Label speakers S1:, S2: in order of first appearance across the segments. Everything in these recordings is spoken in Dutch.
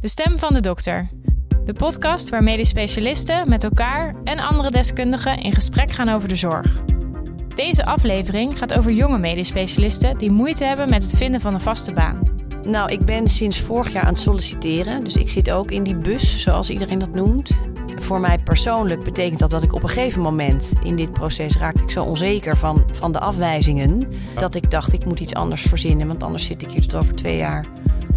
S1: De Stem van de Dokter. De podcast waar medisch specialisten met elkaar en andere deskundigen in gesprek gaan over de zorg. Deze aflevering gaat over jonge medisch specialisten die moeite hebben met het vinden van een vaste baan.
S2: Nou, ik ben sinds vorig jaar aan het solliciteren. Dus ik zit ook in die bus, zoals iedereen dat noemt. Voor mij persoonlijk betekent dat dat ik op een gegeven moment in dit proces raakte ik zo onzeker van, van de afwijzingen. Dat ik dacht, ik moet iets anders verzinnen, want anders zit ik hier tot over twee jaar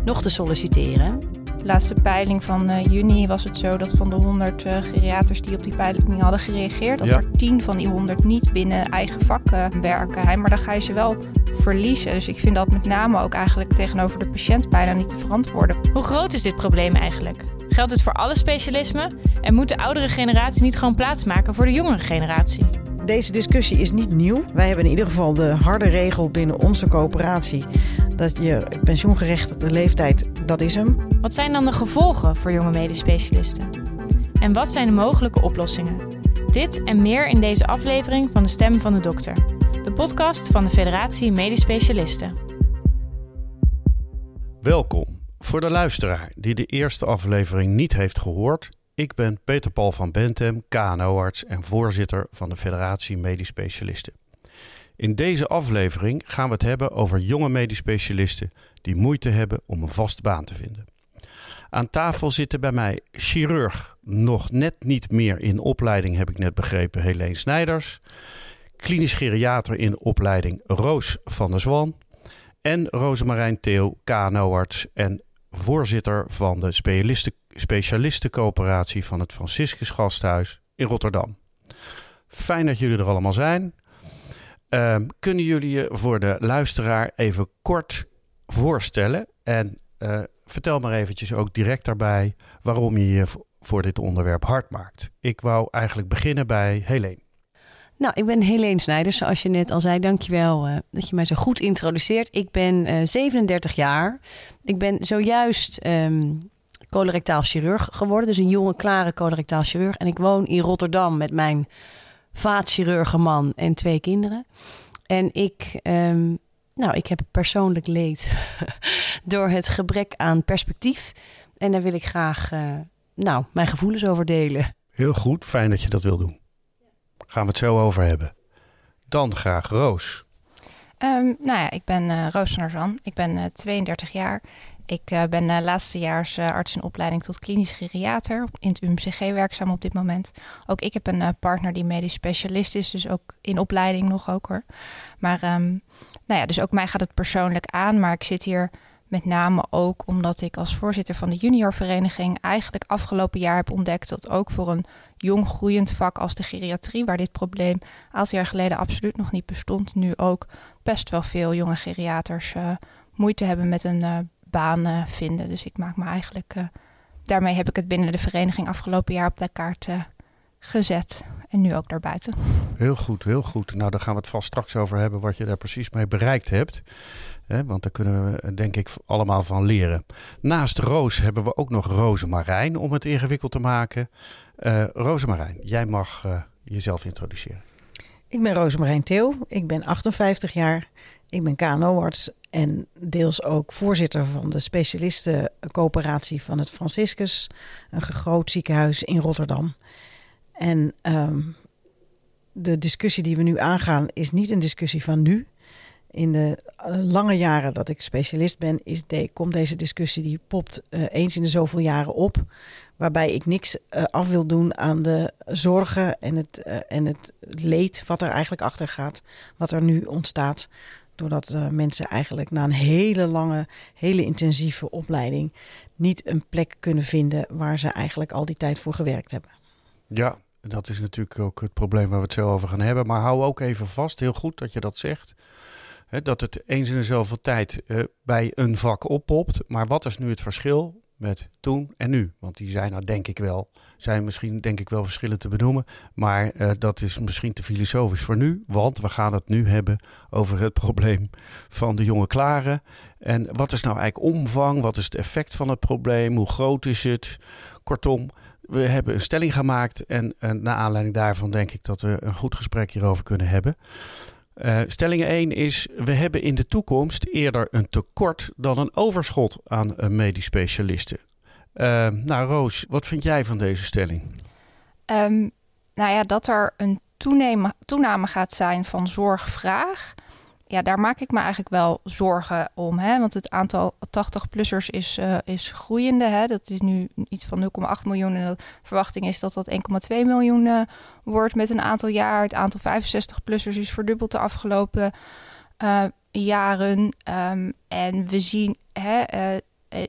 S2: nog te solliciteren.
S3: Laatste peiling van uh, juni was het zo dat van de 100 uh, geriaters die op die peiling hadden gereageerd, dat
S4: Ja.
S3: er 10 van die 100 niet binnen eigen vak eh, werken. Maar dan ga je ze wel verliezen. Dus ik vind dat met name ook eigenlijk tegenover de patiënt bijna niet te verantwoorden.
S1: Hoe groot is dit probleem eigenlijk? Geldt het voor alle specialismen? En moet de oudere generatie niet gewoon plaatsmaken voor de jongere generatie?
S5: Deze discussie is niet nieuw. Wij hebben in ieder geval de harde regel binnen onze coöperatie dat je pensioengerechtigde leeftijd, dat is hem.
S1: Wat zijn dan de gevolgen voor jonge medisch specialisten? En wat zijn de mogelijke oplossingen? Dit en meer in deze aflevering van De Stem van de Dokter. De podcast van de Federatie Medisch Specialisten.
S4: Welkom. Voor de luisteraar die de eerste aflevering niet heeft gehoord, ik ben Peter Paul van Bentem, KNO-arts en voorzitter van de Federatie Medisch Specialisten. In deze aflevering gaan we het hebben over jonge medisch specialisten die moeite hebben om een vaste baan te vinden. Aan tafel zitten bij mij chirurg, nog net niet meer in opleiding, heb ik net begrepen, Helene Snijders. Klinisch geriater in opleiding Roos van der Zwan. En Rosemarijn Theo, KNO-arts en voorzitter van de specialisten, specialistencoöperatie van het Franciscus Gasthuis in Rotterdam. Fijn dat jullie er allemaal zijn. Ehm, kunnen jullie je voor de luisteraar even kort voorstellen? En eh, vertel maar eventjes ook direct daarbij waarom je je voor dit onderwerp hard maakt. Ik wou eigenlijk beginnen bij Helene.
S2: Nou, ik ben Helene Snijders, zoals je net al zei. Dankjewel uh, dat je mij zo goed introduceert. Ik ben uh, 37 jaar. Ik ben zojuist um, colorectaal chirurg geworden. Dus een jonge, klare colorectaal chirurg. En ik woon in Rotterdam met mijn vaatchirurgen man en twee kinderen. En ik, um, nou, ik heb persoonlijk leed door het gebrek aan perspectief. En daar wil ik graag uh, nou, mijn gevoelens over delen.
S4: Heel goed, fijn dat je dat wil doen. Gaan we het zo over hebben. Dan graag Roos.
S3: Um, nou ja, ik ben uh, Roos van der Zwan. Ik ben uh, 32 jaar. Ik uh, ben uh, laatstejaars uh, arts in opleiding tot klinisch geriater. In het UMCG werkzaam op dit moment. Ook ik heb een partner die medisch specialist is. Dus ook in opleiding nog ook hoor. Maar um, nou ja, dus ook mij gaat het persoonlijk aan. Maar ik zit hier met name ook omdat ik als voorzitter van de juniorvereniging... eigenlijk afgelopen jaar heb ontdekt dat ook voor een jong groeiend vak als de geriatrie... waar dit probleem een aantal jaar geleden absoluut nog niet bestond... nu ook best wel veel jonge geriaters moeite hebben met een baan uh, vinden. Dus ik maak me eigenlijk... Uh, daarmee heb ik het binnen de vereniging afgelopen jaar op de kaart uh, gezet. En nu ook daarbuiten.
S4: Heel goed, heel goed. Nou, daar gaan we het vast straks over hebben wat je daar precies mee bereikt hebt. Hè, want daar kunnen we denk ik allemaal van leren. Naast Roos hebben we ook nog Rosemarijn om het ingewikkeld te maken. Uh, Rosemarijn, jij mag uh, jezelf introduceren.
S5: Ik ben Rosemarijn Theo, ik ben 58 jaar. Ik ben KNO-arts en deels ook voorzitter van de specialistencoöperatie van het Franciscus, een groot ziekenhuis in Rotterdam. En um, de discussie die we nu aangaan is niet een discussie van nu. In de lange jaren dat ik specialist ben, is komt deze discussie die popt uh, eens in de zoveel jaren op. Waarbij ik niks uh, af wil doen aan de zorgen en het, en het leed wat er eigenlijk achter gaat. Wat er nu ontstaat. Doordat uh, mensen eigenlijk na een hele lange, hele intensieve opleiding niet een plek kunnen vinden waar ze eigenlijk al die tijd voor gewerkt hebben.
S4: Ja, dat is natuurlijk ook het probleem waar we het zo over gaan hebben. Maar hou ook even vast, heel goed dat je dat zegt. Hè, dat het eens in de zoveel tijd uh, bij een vak oppopt. Maar wat is nu het verschil met toen en nu? Want die zijn er denk ik wel, zijn misschien denk ik wel verschillen te benoemen. Maar uh, dat is misschien te filosofisch voor nu. Want we gaan het nu hebben over het probleem van de jonge klaren. En wat is nou eigenlijk omvang? Wat is het effect van het probleem? Hoe groot is het? Kortom, we hebben een stelling gemaakt. En, en naar aanleiding daarvan denk ik dat we een goed gesprek hierover kunnen hebben. Uh, stelling 1 is: we hebben in de toekomst eerder een tekort dan een overschot aan medisch specialisten. Uh, nou, Roos, wat vind jij van deze stelling?
S3: Um, nou ja, dat er een toename, toename gaat zijn van zorgvraag. Ja, daar maak ik me eigenlijk wel zorgen om. Hè? Want het aantal 80-plussers is, uh, is groeiende. Hè? Dat is nu iets van 0,8 miljoen. En de verwachting is dat dat 1,2 miljoen uh, wordt met een aantal jaar. Het aantal 65-plussers is verdubbeld de afgelopen uh, jaren. Um, en we zien, hè,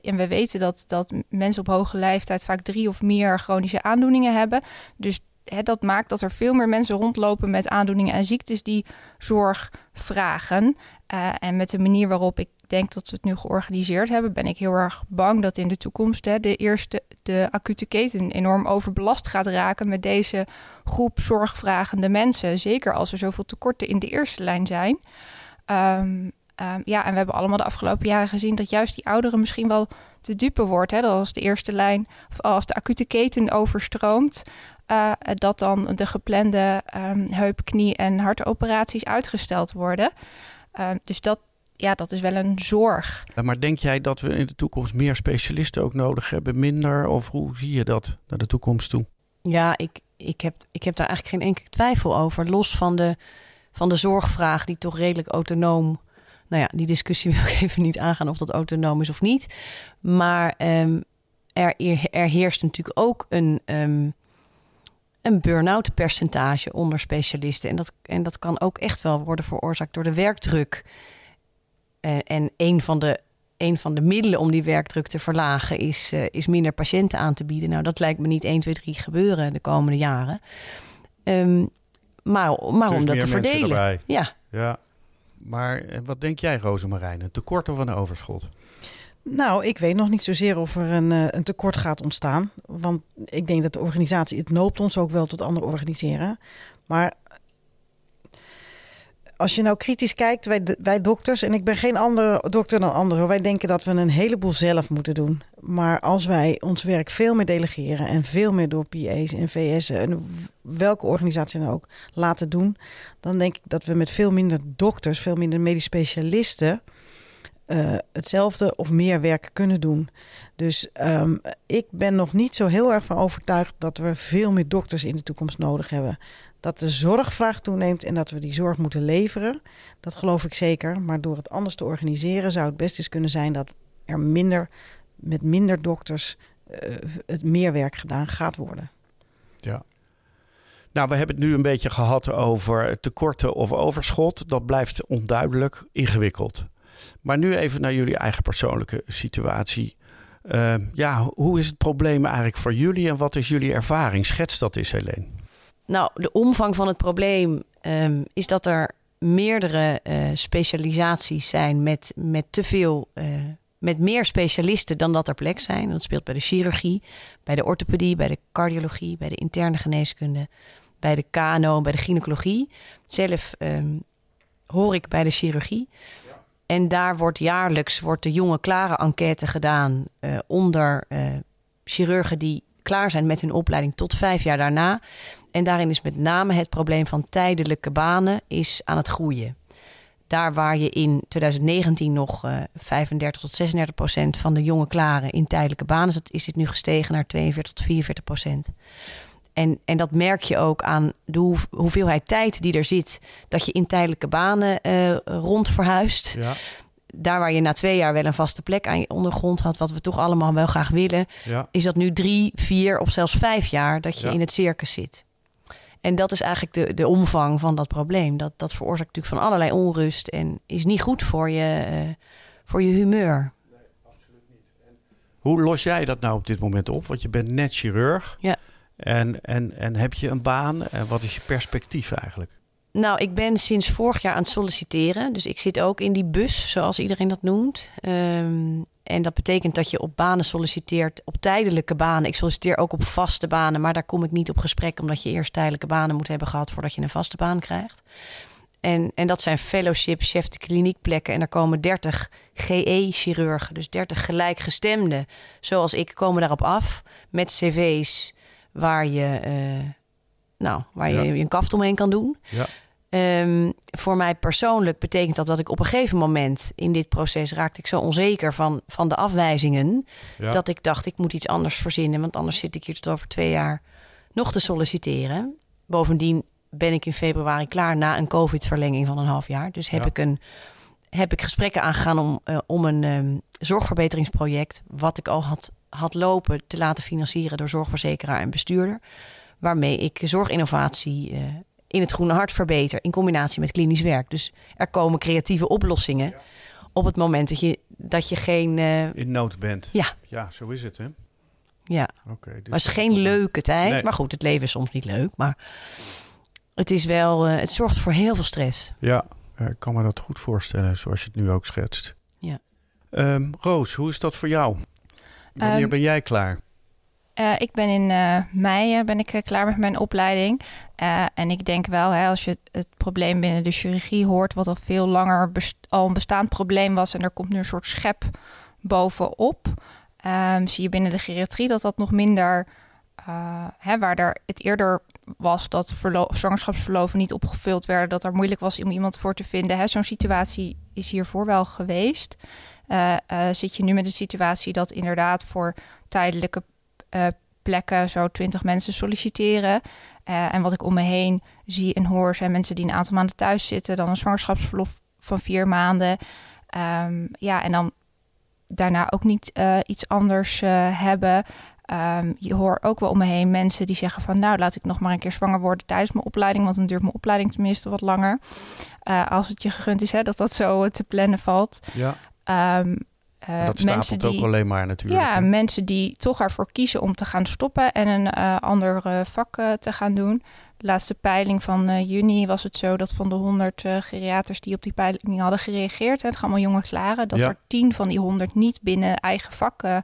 S3: en we weten dat, dat mensen op hoge leeftijd vaak drie of meer chronische aandoeningen hebben. Dus hè, dat maakt dat er veel meer mensen rondlopen met aandoeningen en ziektes die zorg vragen. Uh, en met de manier waarop ik denk dat ze het nu georganiseerd hebben, ben ik heel erg bang dat in de toekomst de eerste de acute keten enorm overbelast gaat raken met deze groep zorgvragende mensen. Zeker als er zoveel tekorten in de eerste lijn zijn. Um, um, ja, en we hebben allemaal de afgelopen jaren gezien dat juist die ouderen misschien wel te dupe wordt. Hè? Dat als de eerste lijn, of als de acute keten overstroomt, uh, dat dan de geplande um, heup, knie en hartoperaties uitgesteld worden. Uh, dus dat, ja, dat is wel een zorg.
S4: Maar denk jij dat we in de toekomst meer specialisten ook nodig hebben, minder? Of hoe zie je dat naar de toekomst toe?
S2: Ja, ik, ik, heb, ik heb daar eigenlijk geen enkele twijfel over. Los van de, van de zorgvraag, die toch redelijk autonoom. Nou ja, die discussie wil ik even niet aangaan of dat autonoom is of niet. Maar um, er, er heerst natuurlijk ook een. Um, een burn-out percentage onder specialisten. En dat, en dat kan ook echt wel worden veroorzaakt door de werkdruk. Uh, en een van, de, een van de middelen om die werkdruk te verlagen is, uh, is minder patiënten aan te bieden. Nou, dat lijkt me niet 1, 2, 3 gebeuren de komende jaren. Um, maar maar
S4: dus
S2: om dat te verdelen.
S4: Erbij.
S2: Ja.
S4: ja. Maar eh, wat denk jij, Rosemarijn? Een tekort of een overschot?
S5: Nou, ik weet nog niet zozeer of er een, een, tekort gaat ontstaan. Want ik denk dat de organisatie, het noopt ons ook wel tot anderen organiseren. Maar als je nou kritisch kijkt, wij, wij dokters, en ik ben geen andere dokter dan anderen, wij denken dat we een heleboel zelf moeten doen. Maar als wij ons werk veel meer delegeren en veel meer door PA's en VS'en en welke organisatie dan ook laten doen, dan denk ik dat we met veel minder dokters, veel minder medisch specialisten uh, hetzelfde of meer werk kunnen doen. Dus um, ik ben nog niet zo heel erg van overtuigd dat we veel meer dokters in de toekomst nodig hebben. Dat de zorgvraag toeneemt en dat we die zorg moeten leveren, dat geloof ik zeker. Maar door het anders te organiseren zou het best eens kunnen zijn dat er minder, met minder dokters het meer werk gedaan gaat worden.
S4: Ja. Nou, we hebben het nu een beetje gehad over tekorten of overschot. Dat blijft onduidelijk ingewikkeld. Maar nu even naar jullie eigen persoonlijke situatie. Uh, ja, hoe is het probleem eigenlijk voor jullie en wat is jullie ervaring? Schets dat eens, Helene.
S2: Nou, de omvang van het probleem um, is dat er meerdere uh, specialisaties zijn met, met te veel. Uh, met meer specialisten dan dat er plek zijn. Dat speelt bij de chirurgie, bij de orthopedie, bij de cardiologie, bij de interne geneeskunde, bij de KNO, bij de gynaecologie. Zelf um, hoor ik bij de chirurgie. En daar wordt jaarlijks wordt de jonge klare enquête gedaan uh, onder chirurgen die klaar zijn met hun opleiding tot vijf jaar daarna. En daarin is met name het probleem van tijdelijke banen is aan het groeien. Daar waar je in 2019 nog uh, 35 tot 36 procent van de jonge klaren in tijdelijke banen zat, is dit nu gestegen naar 42 tot 44 procent. En, en dat merk je ook aan de hoeveelheid tijd die er zit. Dat je in tijdelijke banen uh, rond verhuist. Ja. Daar waar je na twee jaar wel een vaste plek aan je ondergrond had, wat we toch allemaal wel graag willen, ja. is dat nu drie, vier of zelfs vijf jaar dat je ja. in het circus zit. En dat is eigenlijk de, de omvang van dat probleem. Dat, dat veroorzaakt natuurlijk van allerlei onrust en is niet goed voor je, uh, voor je humeur.
S4: Nee, absoluut niet. En hoe los jij dat nou op dit moment op? Want je bent net chirurg.
S2: Ja.
S4: En, en, en heb je een baan? En wat is je perspectief eigenlijk?
S2: Nou, ik ben sinds vorig jaar aan het solliciteren. Dus ik zit ook in die bus, zoals iedereen dat noemt. Um, en dat betekent dat je op banen solliciteert, op tijdelijke banen. Ik solliciteer ook op vaste banen, maar daar kom ik niet op gesprek, omdat je eerst tijdelijke banen moet hebben gehad voordat je een vaste baan krijgt. En, en dat zijn fellowship, chef de kliniekplekken. En er komen 30 GE-chirurgen, dus 30 gelijkgestemden, zoals ik, komen daarop af met cv's waar je, uh, nou, waar ja. je een kaft omheen kan doen.
S4: Ja.
S2: Ehm, voor mij persoonlijk betekent dat dat ik op een gegeven moment in dit proces raakte ik zo onzeker van, van de afwijzingen.
S4: Ja.
S2: Dat ik dacht, ik moet iets anders verzinnen. Want anders zit ik hier tot over twee jaar nog te solliciteren. Bovendien ben ik in februari klaar na een COVID-verlenging van een half jaar. Dus heb,
S4: Ja.
S2: ik, een, heb ik gesprekken aangegaan om, eh, om een ehm, zorgverbeteringsproject... wat ik al had, had lopen te laten financieren door zorgverzekeraar en bestuurder. Waarmee ik zorginnovatie eh, in het groene hart verbeter... in combinatie met klinisch werk. Dus er komen creatieve oplossingen op het moment dat je, dat je geen... eh,
S4: In nood bent.
S2: Ja.
S4: Ja, zo is het, hè?
S2: ja,
S4: Oké. dus
S2: was geen leuke tijd.
S4: Nee.
S2: Maar goed, het leven is soms niet leuk. Maar het is wel, eh, het zorgt voor heel veel stress.
S4: Ja, eh, ik kan me dat goed voorstellen, zoals je het nu ook schetst.
S2: Ja.
S4: Ehm, Roos, hoe is dat voor jou? Wanneer
S3: Ehm,
S4: ben jij klaar?
S3: Eh, ik ben in eh, mei eh, ben ik klaar met mijn opleiding. En ik denk wel, hè, als je het, probleem binnen de chirurgie hoort, wat al veel langer al een bestaand probleem was, en er komt nu een soort schep bovenop, ehm, zie je binnen de geriatrie dat dat nog minder, hè, waar er het eerder was dat verlo- zwangerschapsverloven niet opgevuld werden, dat er moeilijk was om iemand voor te vinden. Zo'n situatie is hiervoor wel geweest. Zit je nu met een situatie dat inderdaad voor tijdelijke eh, plekken zo 20 mensen solliciteren. Eh, en wat ik om me heen zie en hoor zijn mensen die een aantal maanden thuis zitten, dan een zwangerschapsverlof van vier maanden. Ehm, ja, en dan daarna ook niet eh, iets anders hebben. Ehm, je hoort ook wel om me heen mensen die zeggen van nou laat ik nog maar een keer zwanger worden tijdens mijn opleiding, want dan duurt mijn opleiding tenminste wat langer. Als het je gegund is hè, dat dat zo te plannen valt.
S4: Ja,
S3: Ehm, eh,
S4: dat
S3: mensen die,
S4: ook alleen maar natuurlijk.
S3: ja,
S4: hè?
S3: mensen die toch ervoor kiezen om te gaan stoppen en een eh, ander eh, vak te gaan doen. De laatste peiling van juni was het zo dat van de 100 eh, geriaters die op die peiling hadden gereageerd, hè, het gaan allemaal jonge klaren, dat
S4: Ja.
S3: er 10 van die 100 niet binnen eigen vakken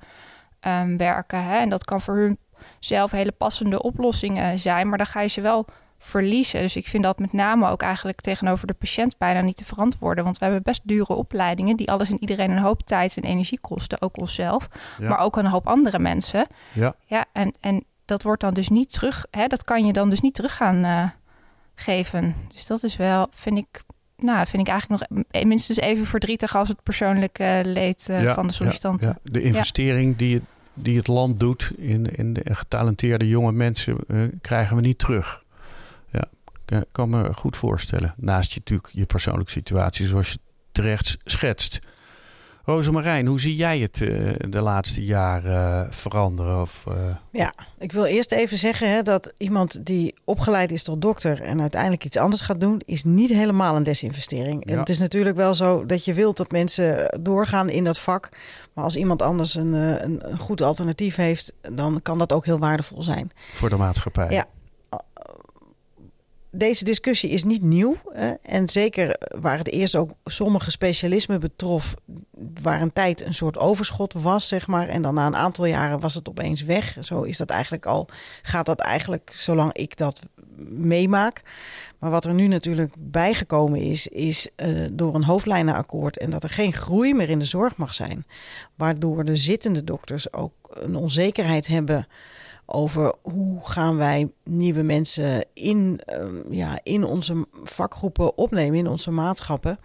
S3: ehm, werken. Hè. En dat kan voor hun zelf hele passende oplossingen zijn, maar dan ga je ze wel verliezen. Dus ik vind dat met name ook eigenlijk tegenover de patiënt bijna niet te verantwoorden. Want we hebben best dure opleidingen die alles en iedereen een hoop tijd en energie kosten, ook onszelf
S4: Ja.
S3: maar ook een hoop andere mensen.
S4: Ja.
S3: Ja, en, en dat wordt dan dus niet terug, hè, dat kan je dan dus niet terug gaan eh, geven. Dus dat is wel, vind ik, nou, vind ik eigenlijk nog minstens even verdrietig als het persoonlijke leed eh,
S4: Ja,
S3: van de sollicitanten.
S4: Ja, ja. De investering die, het, die het land doet in, in de getalenteerde jonge mensen eh, krijgen we niet terug. Ja, ik kan me goed voorstellen. Naast je natuurlijk je persoonlijke situatie zoals je terecht schetst. Rosemarijn, hoe zie jij het eh, de laatste jaren eh, veranderen? Of, eh,
S5: Ja, ik wil eerst even zeggen hè, dat iemand die opgeleid is tot dokter en uiteindelijk iets anders gaat doen, is niet helemaal een desinvestering. En het is natuurlijk wel zo dat je wilt dat mensen doorgaan in dat vak. Maar als iemand anders een, eh, een, een goed alternatief heeft, dan kan dat ook heel waardevol zijn.
S4: voor de maatschappij?
S5: Ja. Deze discussie is niet nieuw. Hè? En zeker waar het eerst ook sommige specialismen betrof, waar een tijd een soort overschot was, zeg maar. En dan na een aantal jaren was het opeens weg. Zo is dat eigenlijk al, gaat dat eigenlijk zolang ik dat meemaak. Maar wat er nu natuurlijk bijgekomen is, is eh, door een hoofdlijnenakkoord en dat er geen groei meer in de zorg mag zijn. Waardoor de zittende dokters ook een onzekerheid hebben over hoe gaan wij nieuwe mensen in, ehm, ja, in onze vakgroepen opnemen, in onze maatschappen.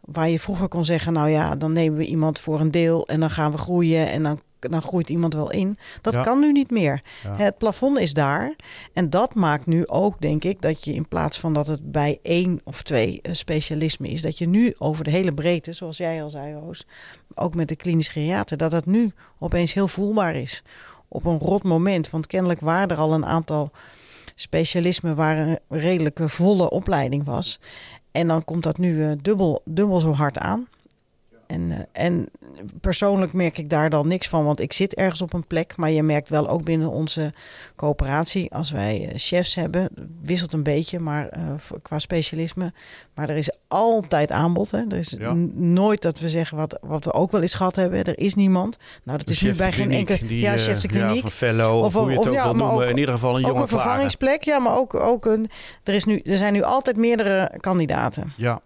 S5: Waar je vroeger kon zeggen, nou ja, dan nemen we iemand voor een deel en dan gaan we groeien en dan, dan groeit iemand wel in. Dat
S4: Ja.
S5: kan nu niet meer.
S4: Ja.
S5: Het plafond is daar. En dat maakt nu ook, denk ik, dat je in plaats van dat het bij één of twee eh, specialismen is, dat je nu over de hele breedte, zoals jij al zei, Roos, ook met de klinisch geriater, dat dat nu opeens heel voelbaar is. Op een rot moment. Want kennelijk waren er al een aantal specialismen waar een redelijke volle opleiding was. En dan komt dat nu eh, dubbel, dubbel zo hard aan. En, eh, en persoonlijk merk ik daar dan niks van, want ik zit ergens op een plek. Maar je merkt wel ook binnen onze coöperatie, als wij eh, chefs hebben, wisselt een beetje, maar eh, qua specialisme. Maar er is altijd aanbod. Hè. Er is
S4: Ja.
S5: nooit dat we zeggen wat, wat we ook wel eens gehad hebben. Er is niemand. Nou, dat
S4: De
S5: is nu bij geen enkele.
S4: die,
S5: ja, chef de
S4: Ja,
S5: kliniek.
S4: of een fellow, of,
S5: Of-
S4: hoe je het
S5: of
S4: ook
S5: ja,
S4: wil noemen.
S5: ook-
S4: in ieder geval een
S5: ook
S4: jonge
S5: een vervangingsplek, ja, maar ook, ook een. Er, is nu, er zijn nu altijd meerdere kandidaten.
S4: Ja.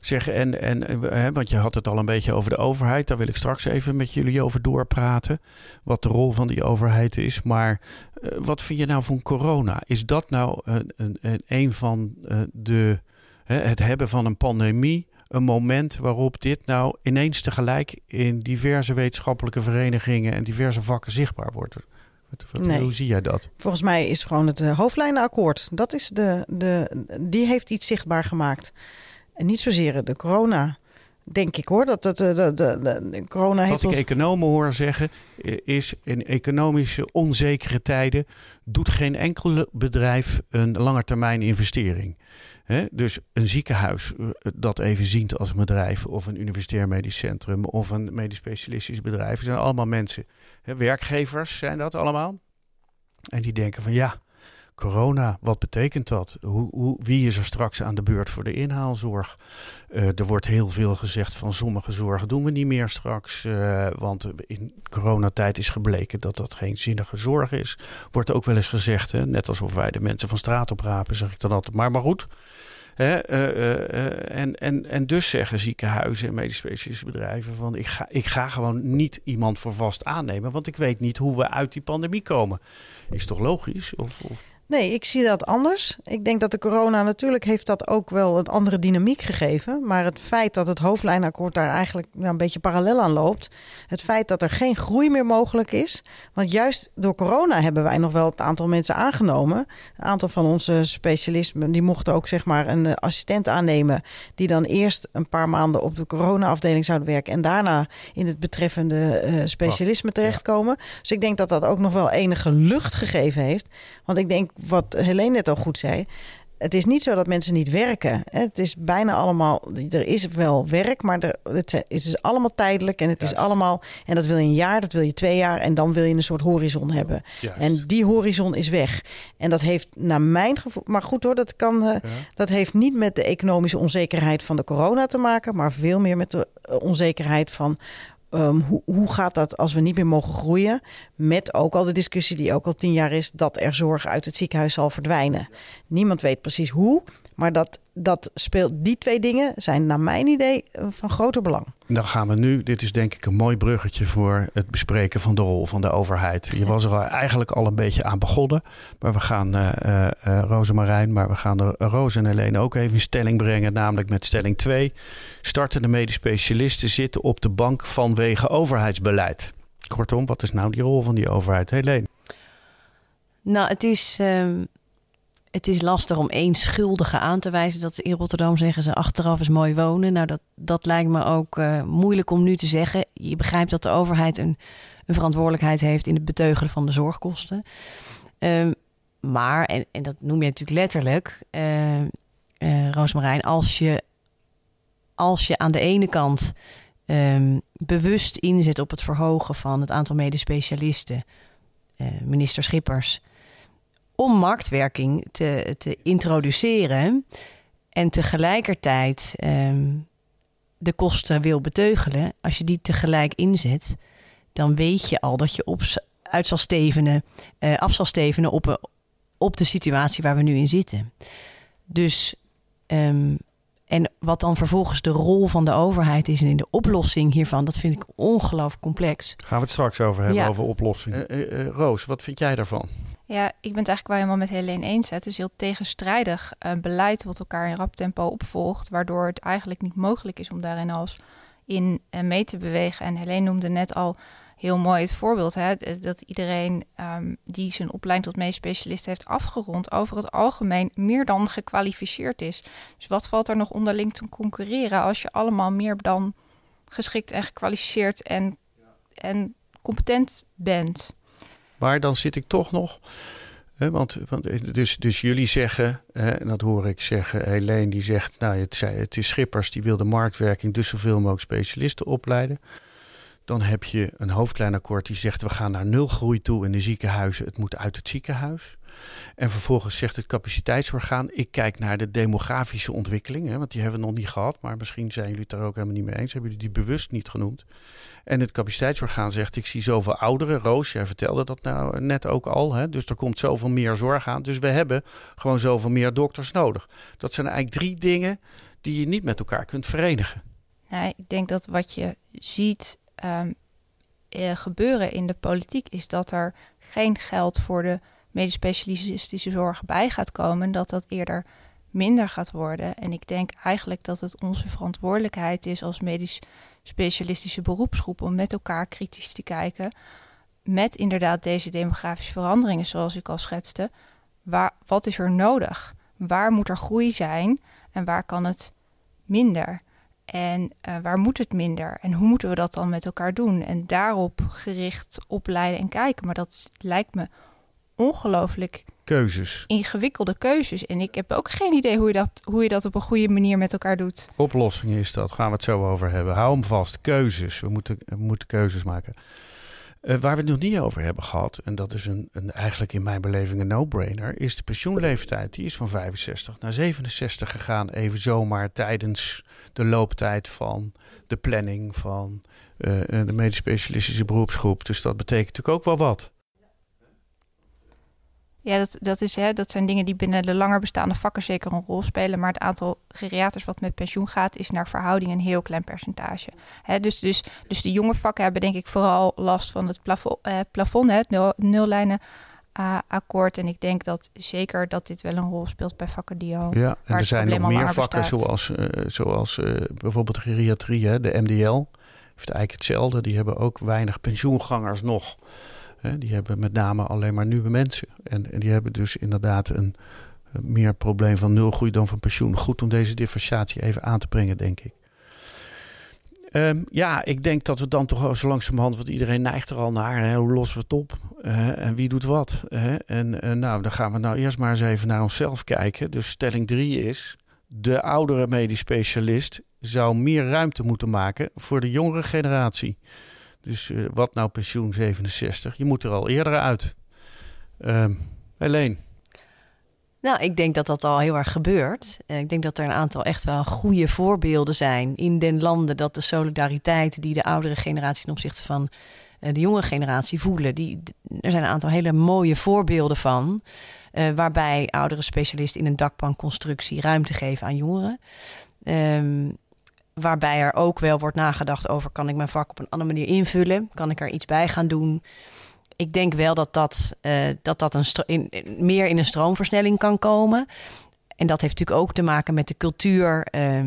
S4: Zeg, en, en hè, want je had het al een beetje over de overheid. Daar wil ik straks even met jullie over doorpraten. Wat de rol van die overheid is. Maar eh, wat vind je nou van corona? Is dat nou een, een, een, een van eh, de het hebben van een pandemie een moment waarop dit nou ineens tegelijk in diverse wetenschappelijke verenigingen en diverse vakken zichtbaar wordt.
S5: nee.
S4: Hoe zie jij dat?
S5: Volgens mij is gewoon het eh, hoofdlijnenakkoord. Dat is de, de, die heeft iets zichtbaar gemaakt. En niet zozeer de corona. Denk ik hoor. Dat, dat de, de, de, de corona heeft.
S4: Wat ik economen hoor zeggen, is in economische onzekere tijden doet geen enkel bedrijf een langetermijn investering. dus een ziekenhuis eh, dat even ziet als een bedrijf, of een universitair medisch centrum, of een medisch specialistisch bedrijf, zijn allemaal mensen. werkgevers zijn dat allemaal. En die denken van ja, corona, wat betekent dat? Hoe, hoe, wie is er straks aan de beurt voor de inhaalzorg? Uh, er wordt heel veel gezegd van sommige zorgen doen we niet meer straks. Uh, want in coronatijd is gebleken dat dat geen zinnige zorg is. Wordt ook wel eens gezegd, hè? net alsof wij de mensen van straat oprapen, zeg ik dan altijd. Maar, maar goed. Uh, en, en, en dus zeggen ziekenhuizen en medisch specialistische bedrijven van ik ga, ik ga gewoon niet iemand voor vast aannemen, want ik weet niet hoe we uit die pandemie komen. Is toch logisch? Of, of...
S5: Nee, ik zie dat anders. Ik denk dat de corona natuurlijk heeft dat ook wel een andere dynamiek gegeven. Maar het feit dat het hoofdlijnakkoord daar eigenlijk een beetje parallel aan loopt. Het feit dat er geen groei meer mogelijk is. Want juist door corona hebben wij nog wel het aantal mensen aangenomen. Een aantal van onze specialisten die mochten ook zeg maar een assistent aannemen. Die dan eerst een paar maanden op de corona-afdeling zouden werken. En daarna in het betreffende uh, specialisme terechtkomen. Dus ik denk dat dat ook nog wel enige lucht gegeven heeft. Want ik denk wat Helene net al goed zei. Het is niet zo dat mensen niet werken. Het is bijna allemaal. Er is wel werk, maar er, het, is allemaal tijdelijk. En het is allemaal. En dat wil je een jaar, dat wil je twee jaar. En dan wil je een soort horizon hebben. En die horizon is weg. En dat heeft naar mijn gevoel. Maar goed hoor, dat kan. Eh, dat heeft niet met de economische onzekerheid van de corona te maken. Maar veel meer met de onzekerheid van Ehm, hoe, hoe gaat dat als we niet meer mogen groeien? Met ook al de discussie die ook al tien jaar is dat er zorg uit het ziekenhuis zal verdwijnen. Niemand weet precies hoe, maar dat, dat speelt, die twee dingen zijn naar mijn idee eh, van groter belang.
S4: Dan gaan we nu, dit is denk ik een mooi bruggetje voor het bespreken van de rol van de overheid. Je was er eigenlijk al een beetje aan begonnen, maar we gaan uh, uh, Rosemarijn, maar we gaan de Roos en Helene ook even in stelling brengen, namelijk met stelling 2. Startende medisch specialisten zitten op de bank vanwege overheidsbeleid. Kortom, wat is nou die rol van die overheid, Helene?
S2: Nou, het is... Ehm, het is lastig om één schuldige aan te wijzen. Dat in Rotterdam zeggen ze achteraf is mooi wonen. Nou, dat, dat lijkt me ook uh, moeilijk om nu te zeggen. Je begrijpt dat de overheid een, een verantwoordelijkheid heeft in het beteugelen van de zorgkosten. Uh, maar, en, en dat noem je natuurlijk letterlijk, uh, Roosmarijn, als je, als je aan de ene kant um, bewust inzet op het verhogen van het aantal medespecialisten, minister Schippers om marktwerking te, te introduceren en tegelijkertijd um, de kosten wil beteugelen, als je die tegelijk inzet, dan weet je al dat je op, uit zal stevenen, uh, af zal stevenen op, op de situatie waar we nu in zitten. Dus, um, en wat dan vervolgens de rol van de overheid is in de oplossing hiervan, dat vind ik ongelooflijk complex.
S4: Gaan we het straks over hebben, ja. over oplossingen. Uh, uh, Roos, wat vind jij daarvan?
S3: Ja, ik ben het eigenlijk wel helemaal met Helene eens. Het is heel tegenstrijdig uh, beleid wat elkaar in rap tempo opvolgt, waardoor het eigenlijk niet mogelijk is om daarin als in uh, mee te bewegen. En Helene noemde net al heel mooi het voorbeeld, hè, dat iedereen um, die zijn opleiding tot medisch specialist heeft afgerond, over het algemeen meer dan gekwalificeerd is. Dus wat valt er nog onderling te concurreren als je allemaal meer dan geschikt en gekwalificeerd en, en competent bent?
S4: Maar dan zit ik toch nog. Hè, want, want, dus, dus jullie zeggen, hè, en dat hoor ik zeggen, Helene die zegt, nou het, zei, het is Schippers die wil de marktwerking, dus zoveel mogelijk specialisten opleiden. Dan heb je een hoofdlijnakkoord die zegt, we gaan naar nul groei toe in de ziekenhuizen, het moet uit het ziekenhuis. En vervolgens zegt het capaciteitsorgaan: ik kijk naar de demografische ontwikkeling. Hè, want die hebben we nog niet gehad. Maar misschien zijn jullie het er ook helemaal niet mee eens. Hebben jullie die bewust niet genoemd? En het capaciteitsorgaan zegt: ik zie zoveel ouderen. Roos, jij vertelde dat nou net ook al. Hè? Dus er komt zoveel meer zorg aan. Dus we hebben gewoon zoveel meer dokters nodig. Dat zijn eigenlijk drie dingen die je niet met elkaar kunt verenigen.
S3: Nou, ik denk dat wat je ziet um, gebeuren in de politiek is dat er geen geld voor de medisch specialistische zorg bij gaat komen, dat dat eerder minder gaat worden. En ik denk eigenlijk dat het onze verantwoordelijkheid is als medisch specialistische beroepsgroep om met elkaar kritisch te kijken. Met inderdaad deze demografische veranderingen, zoals ik al schetste. Waar, wat is er nodig? Waar moet er groei zijn en waar kan het minder? En uh, waar moet het minder? En hoe moeten we dat dan met elkaar doen? En daarop gericht opleiden en kijken. Maar dat lijkt me ongelooflijk
S4: keuzes.
S3: ingewikkelde keuzes. En ik heb ook geen idee hoe je, dat, hoe je dat op een goede manier met elkaar doet.
S4: Oplossing is dat, gaan we het zo over hebben. Hou hem vast, keuzes. We moeten, we moeten keuzes maken. Uh, waar we het nog niet over hebben gehad, en dat is een, een eigenlijk in mijn beleving een no-brainer, is de pensioenleeftijd. Die is van 65 naar 67 gegaan, even zomaar tijdens de looptijd van de planning van uh, de medisch specialistische beroepsgroep. Dus dat betekent natuurlijk ook wel wat.
S3: Ja, dat, dat, is, hè, dat zijn dingen die binnen de langer bestaande vakken zeker een rol spelen. Maar het aantal geriaters wat met pensioen gaat, is naar verhouding een heel klein percentage. Hè, dus, dus, dus de jonge vakken hebben denk ik vooral last van het plafond, eh, plafond hè, het nul, nullijnen. Uh, akkoord. En ik denk dat zeker dat dit wel een rol speelt bij vakken die al.
S4: Ja, en er zijn nog meer vakken, zoals, uh, zoals uh, bijvoorbeeld geriatrie, hè, de MDL. Heeft eigenlijk hetzelfde. Die hebben ook weinig pensioengangers nog. Hè, die hebben met name alleen maar nieuwe mensen. En, en die hebben dus inderdaad een, meer probleem van nul groei dan van pensioen. Goed om deze differentiatie even aan te brengen, denk ik. Um, ja, ik denk dat we dan toch zo langzamerhand, want iedereen neigt er al naar. Hè, hoe lossen we het op? En wie doet wat? Uh, en nou, dan gaan we nou eerst maar eens even naar onszelf kijken. Dus stelling drie is, de oudere medisch specialist zou meer ruimte moeten maken voor de jongere generatie. Dus uh, wat nou pensioen 67? Je moet er al eerder uit. Uh, Helene.
S2: Nou, ik denk dat dat al heel erg gebeurt. Ik denk dat er een aantal echt wel goede voorbeelden zijn in den landen dat de solidariteit die de oudere generatie ten opzichte van uh, de jonge generatie voelen, die, er zijn een aantal hele mooie voorbeelden van. Waarbij oudere specialisten in een dakbankconstructie ruimte geven aan jongeren. Um, waarbij er ook wel wordt nagedacht over... kan ik mijn vak op een andere manier invullen? Kan ik er iets bij gaan doen? Ik denk wel dat dat, uh, dat, dat een meer in een stroomversnelling kan komen. En dat heeft natuurlijk ook te maken met de cultuur... Ja.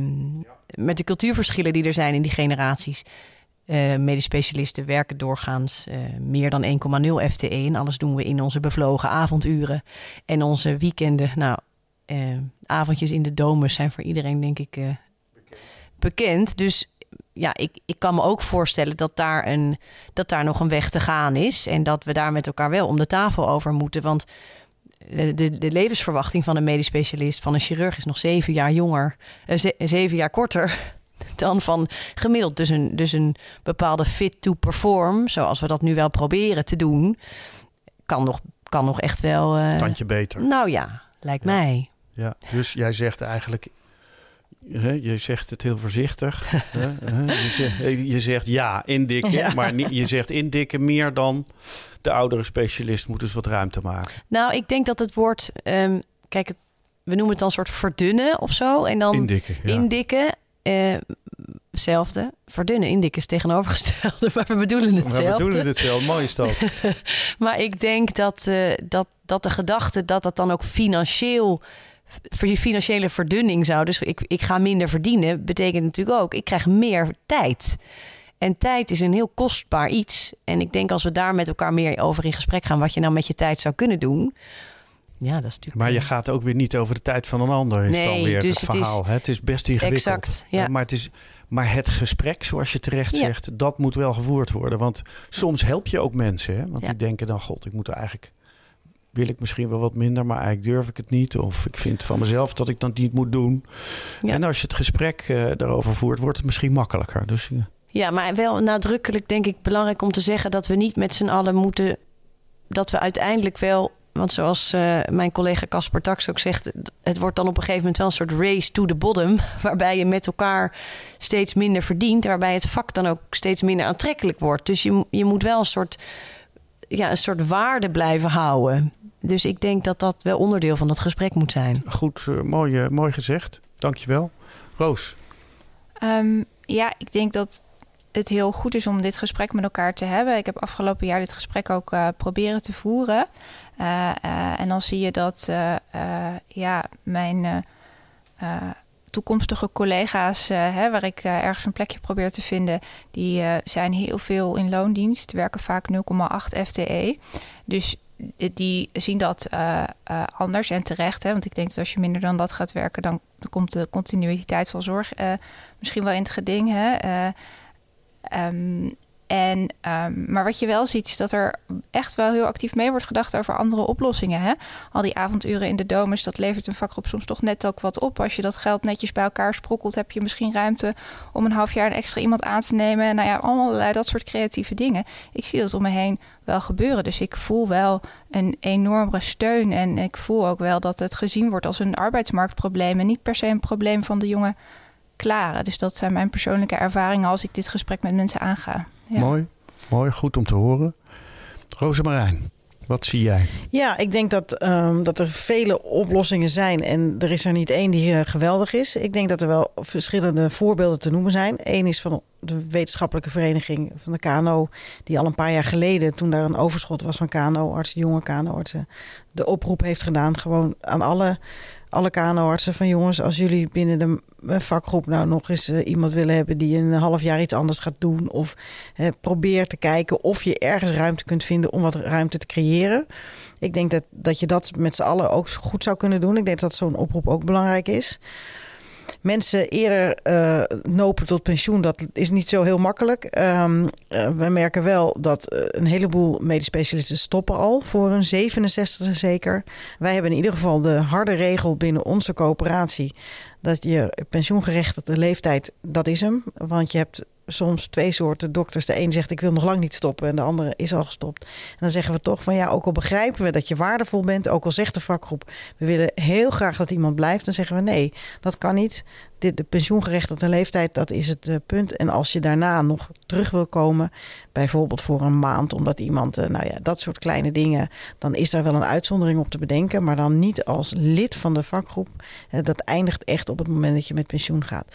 S2: met de cultuurverschillen die er zijn in die generaties. Uh, medisch specialisten werken doorgaans uh, meer dan 1,0 FTE. En alles doen we in onze bevlogen avonduren. En onze weekenden, nou, avondjes in de domus zijn voor iedereen, denk ik, bekend. Dus ja, ik, ik kan me ook voorstellen dat daar, een, dat daar nog een weg te gaan is. En dat we daar met elkaar wel om de tafel over moeten. Want de, de levensverwachting van een medisch specialist, van een chirurg, is nog zeven jaar jonger, uh, ze, zeven jaar korter dan van gemiddeld. Dus een, dus een bepaalde fit to perform, zoals we dat nu wel proberen te doen, kan nog, kan nog echt wel. Uh,
S4: Tandje beter.
S2: Nou ja, lijkt ja. mij.
S4: Ja, dus jij zegt eigenlijk je zegt het heel voorzichtig. je, zegt, je, zegt, ja, indikken. Ja. Maar niet, je zegt indikken meer dan de oudere specialist moet dus wat ruimte maken.
S2: Nou, ik denk dat het woord... Um, kijk, we noemen het dan een soort verdunnen of zo. En dan
S4: indikken. Ja.
S2: indikken uh, hetzelfde. Verdunnen, indikken is tegenovergestelde. Maar we bedoelen hetzelfde.
S4: We bedoelen hetzelfde. Mooi is dat.
S2: maar ik denk dat, uh, dat, dat de gedachte dat dat dan ook financieel financiële verdunning zou. Dus ik, ik ga minder verdienen, betekent natuurlijk ook, ik krijg meer tijd. En tijd is een heel kostbaar iets. En ik denk als we daar met elkaar meer over in gesprek gaan, wat je nou met je tijd zou kunnen doen. Ja, dat is natuurlijk.
S4: Maar je gaat ook weer niet over de tijd van een ander. Is
S2: nee,
S4: dan weer
S2: dus
S4: het verhaal. Het is, het is best ingewikkeld.
S2: Exact, ja.
S4: Maar, het is, maar het gesprek, zoals je terecht
S2: Ja.
S4: zegt, dat moet wel gevoerd worden. Want soms help je ook mensen. Hè? Want
S2: Ja.
S4: die denken dan, god, ik moet er eigenlijk wil ik misschien wel wat minder, maar eigenlijk durf ik het niet. Of ik vind van mezelf dat ik dat niet moet doen.
S2: Ja.
S4: En als je het gesprek eh, daarover voert, wordt het misschien makkelijker. Dus eh,
S2: Ja, maar wel nadrukkelijk denk ik belangrijk om te zeggen dat we niet met z'n allen moeten. Dat we uiteindelijk wel. Want zoals eh, mijn collega Casper Tax ook zegt, het wordt dan op een gegeven moment wel een soort race to the bottom. Waarbij je met elkaar steeds minder verdient. Waarbij het vak dan ook steeds minder aantrekkelijk wordt. Dus je, je moet wel een soort, ja, een soort waarde blijven houden. Dus ik denk dat dat wel onderdeel van dat gesprek moet zijn.
S4: goed, eh, mooi, eh, mooi gezegd. Dankjewel. Roos.
S3: Um, ja, ik denk dat het heel goed is om dit gesprek met elkaar te hebben. Ik heb afgelopen jaar dit gesprek ook uh, proberen te voeren. Uh, uh, en dan zie je dat ja, mijn toekomstige collega's, hè, waar ik ergens een plekje probeer te vinden, die zijn heel veel in loondienst, werken vaak 0,8 FTE. Dus die zien dat anders en terecht. Hè? Want ik denk dat als je minder dan dat gaat werken, dan, komt de continuïteit van zorg misschien wel in het geding. Hè? Um, en, um, maar wat je wel ziet, is dat er echt wel heel actief mee wordt gedacht over andere oplossingen. Hè? Al die avonduren in de domus, dat levert een vakgroep soms toch net ook wat op. Als je dat geld netjes bij elkaar sprokkelt, heb je misschien ruimte om een half jaar een extra iemand aan te nemen. Nou ja, allerlei dat soort creatieve dingen. Ik zie dat om me heen wel gebeuren. Dus ik voel wel een enorme steun. En ik voel ook wel dat het gezien wordt als een arbeidsmarktprobleem. En niet per se een probleem van de jonge Dus dat zijn mijn persoonlijke ervaringen als ik dit gesprek met mensen aanga.
S4: Mooi, mooi, goed om te horen. Rosemarijn, wat zie jij?
S5: Ja, ik denk dat, ehm, dat er vele oplossingen zijn en er is er niet één die uh, geweldig is. Ik denk dat er wel verschillende voorbeelden te noemen zijn. Eén is van de wetenschappelijke vereniging van de KNO, die al een paar jaar geleden, toen daar een overschot was van KNO-artsen, jonge KNO-artsen, de oproep heeft gedaan gewoon aan alle alle KNO-artsen van jongens, als jullie binnen de eh, vakgroep nou nog eens uh, iemand willen hebben die een half jaar iets anders gaat doen. Of probeer te kijken of je ergens ruimte kunt vinden om wat ruimte te creëren. Ik denk dat, dat je dat met z'n allen ook goed zou kunnen doen. Ik denk dat zo'n oproep ook belangrijk is mensen eerder uh, nopen tot pensioen, dat is niet zo heel makkelijk. Um, uh, we merken wel dat uh, een heleboel medisch specialisten stoppen al voor een 67 zeker. Wij hebben in ieder geval de harde regel binnen onze coöperatie dat je pensioengerechtigde leeftijd, dat is hem. Want je hebt soms twee soorten dokters. De een zegt ik wil nog lang niet stoppen en de andere is al gestopt. En dan zeggen we toch van ja, ook al begrijpen we dat je waardevol bent, ook al zegt de vakgroep we willen heel graag dat iemand blijft, dan zeggen we nee, dat kan niet de, de pensioengerechtigde leeftijd, dat is het uh, punt. En als je daarna nog terug wil komen, bijvoorbeeld voor een maand, omdat iemand, uh, nou ja, dat soort kleine dingen, dan is daar wel een uitzondering op te bedenken, maar dan niet als lid van de vakgroep. Dat eindigt echt op het moment dat je met pensioen gaat.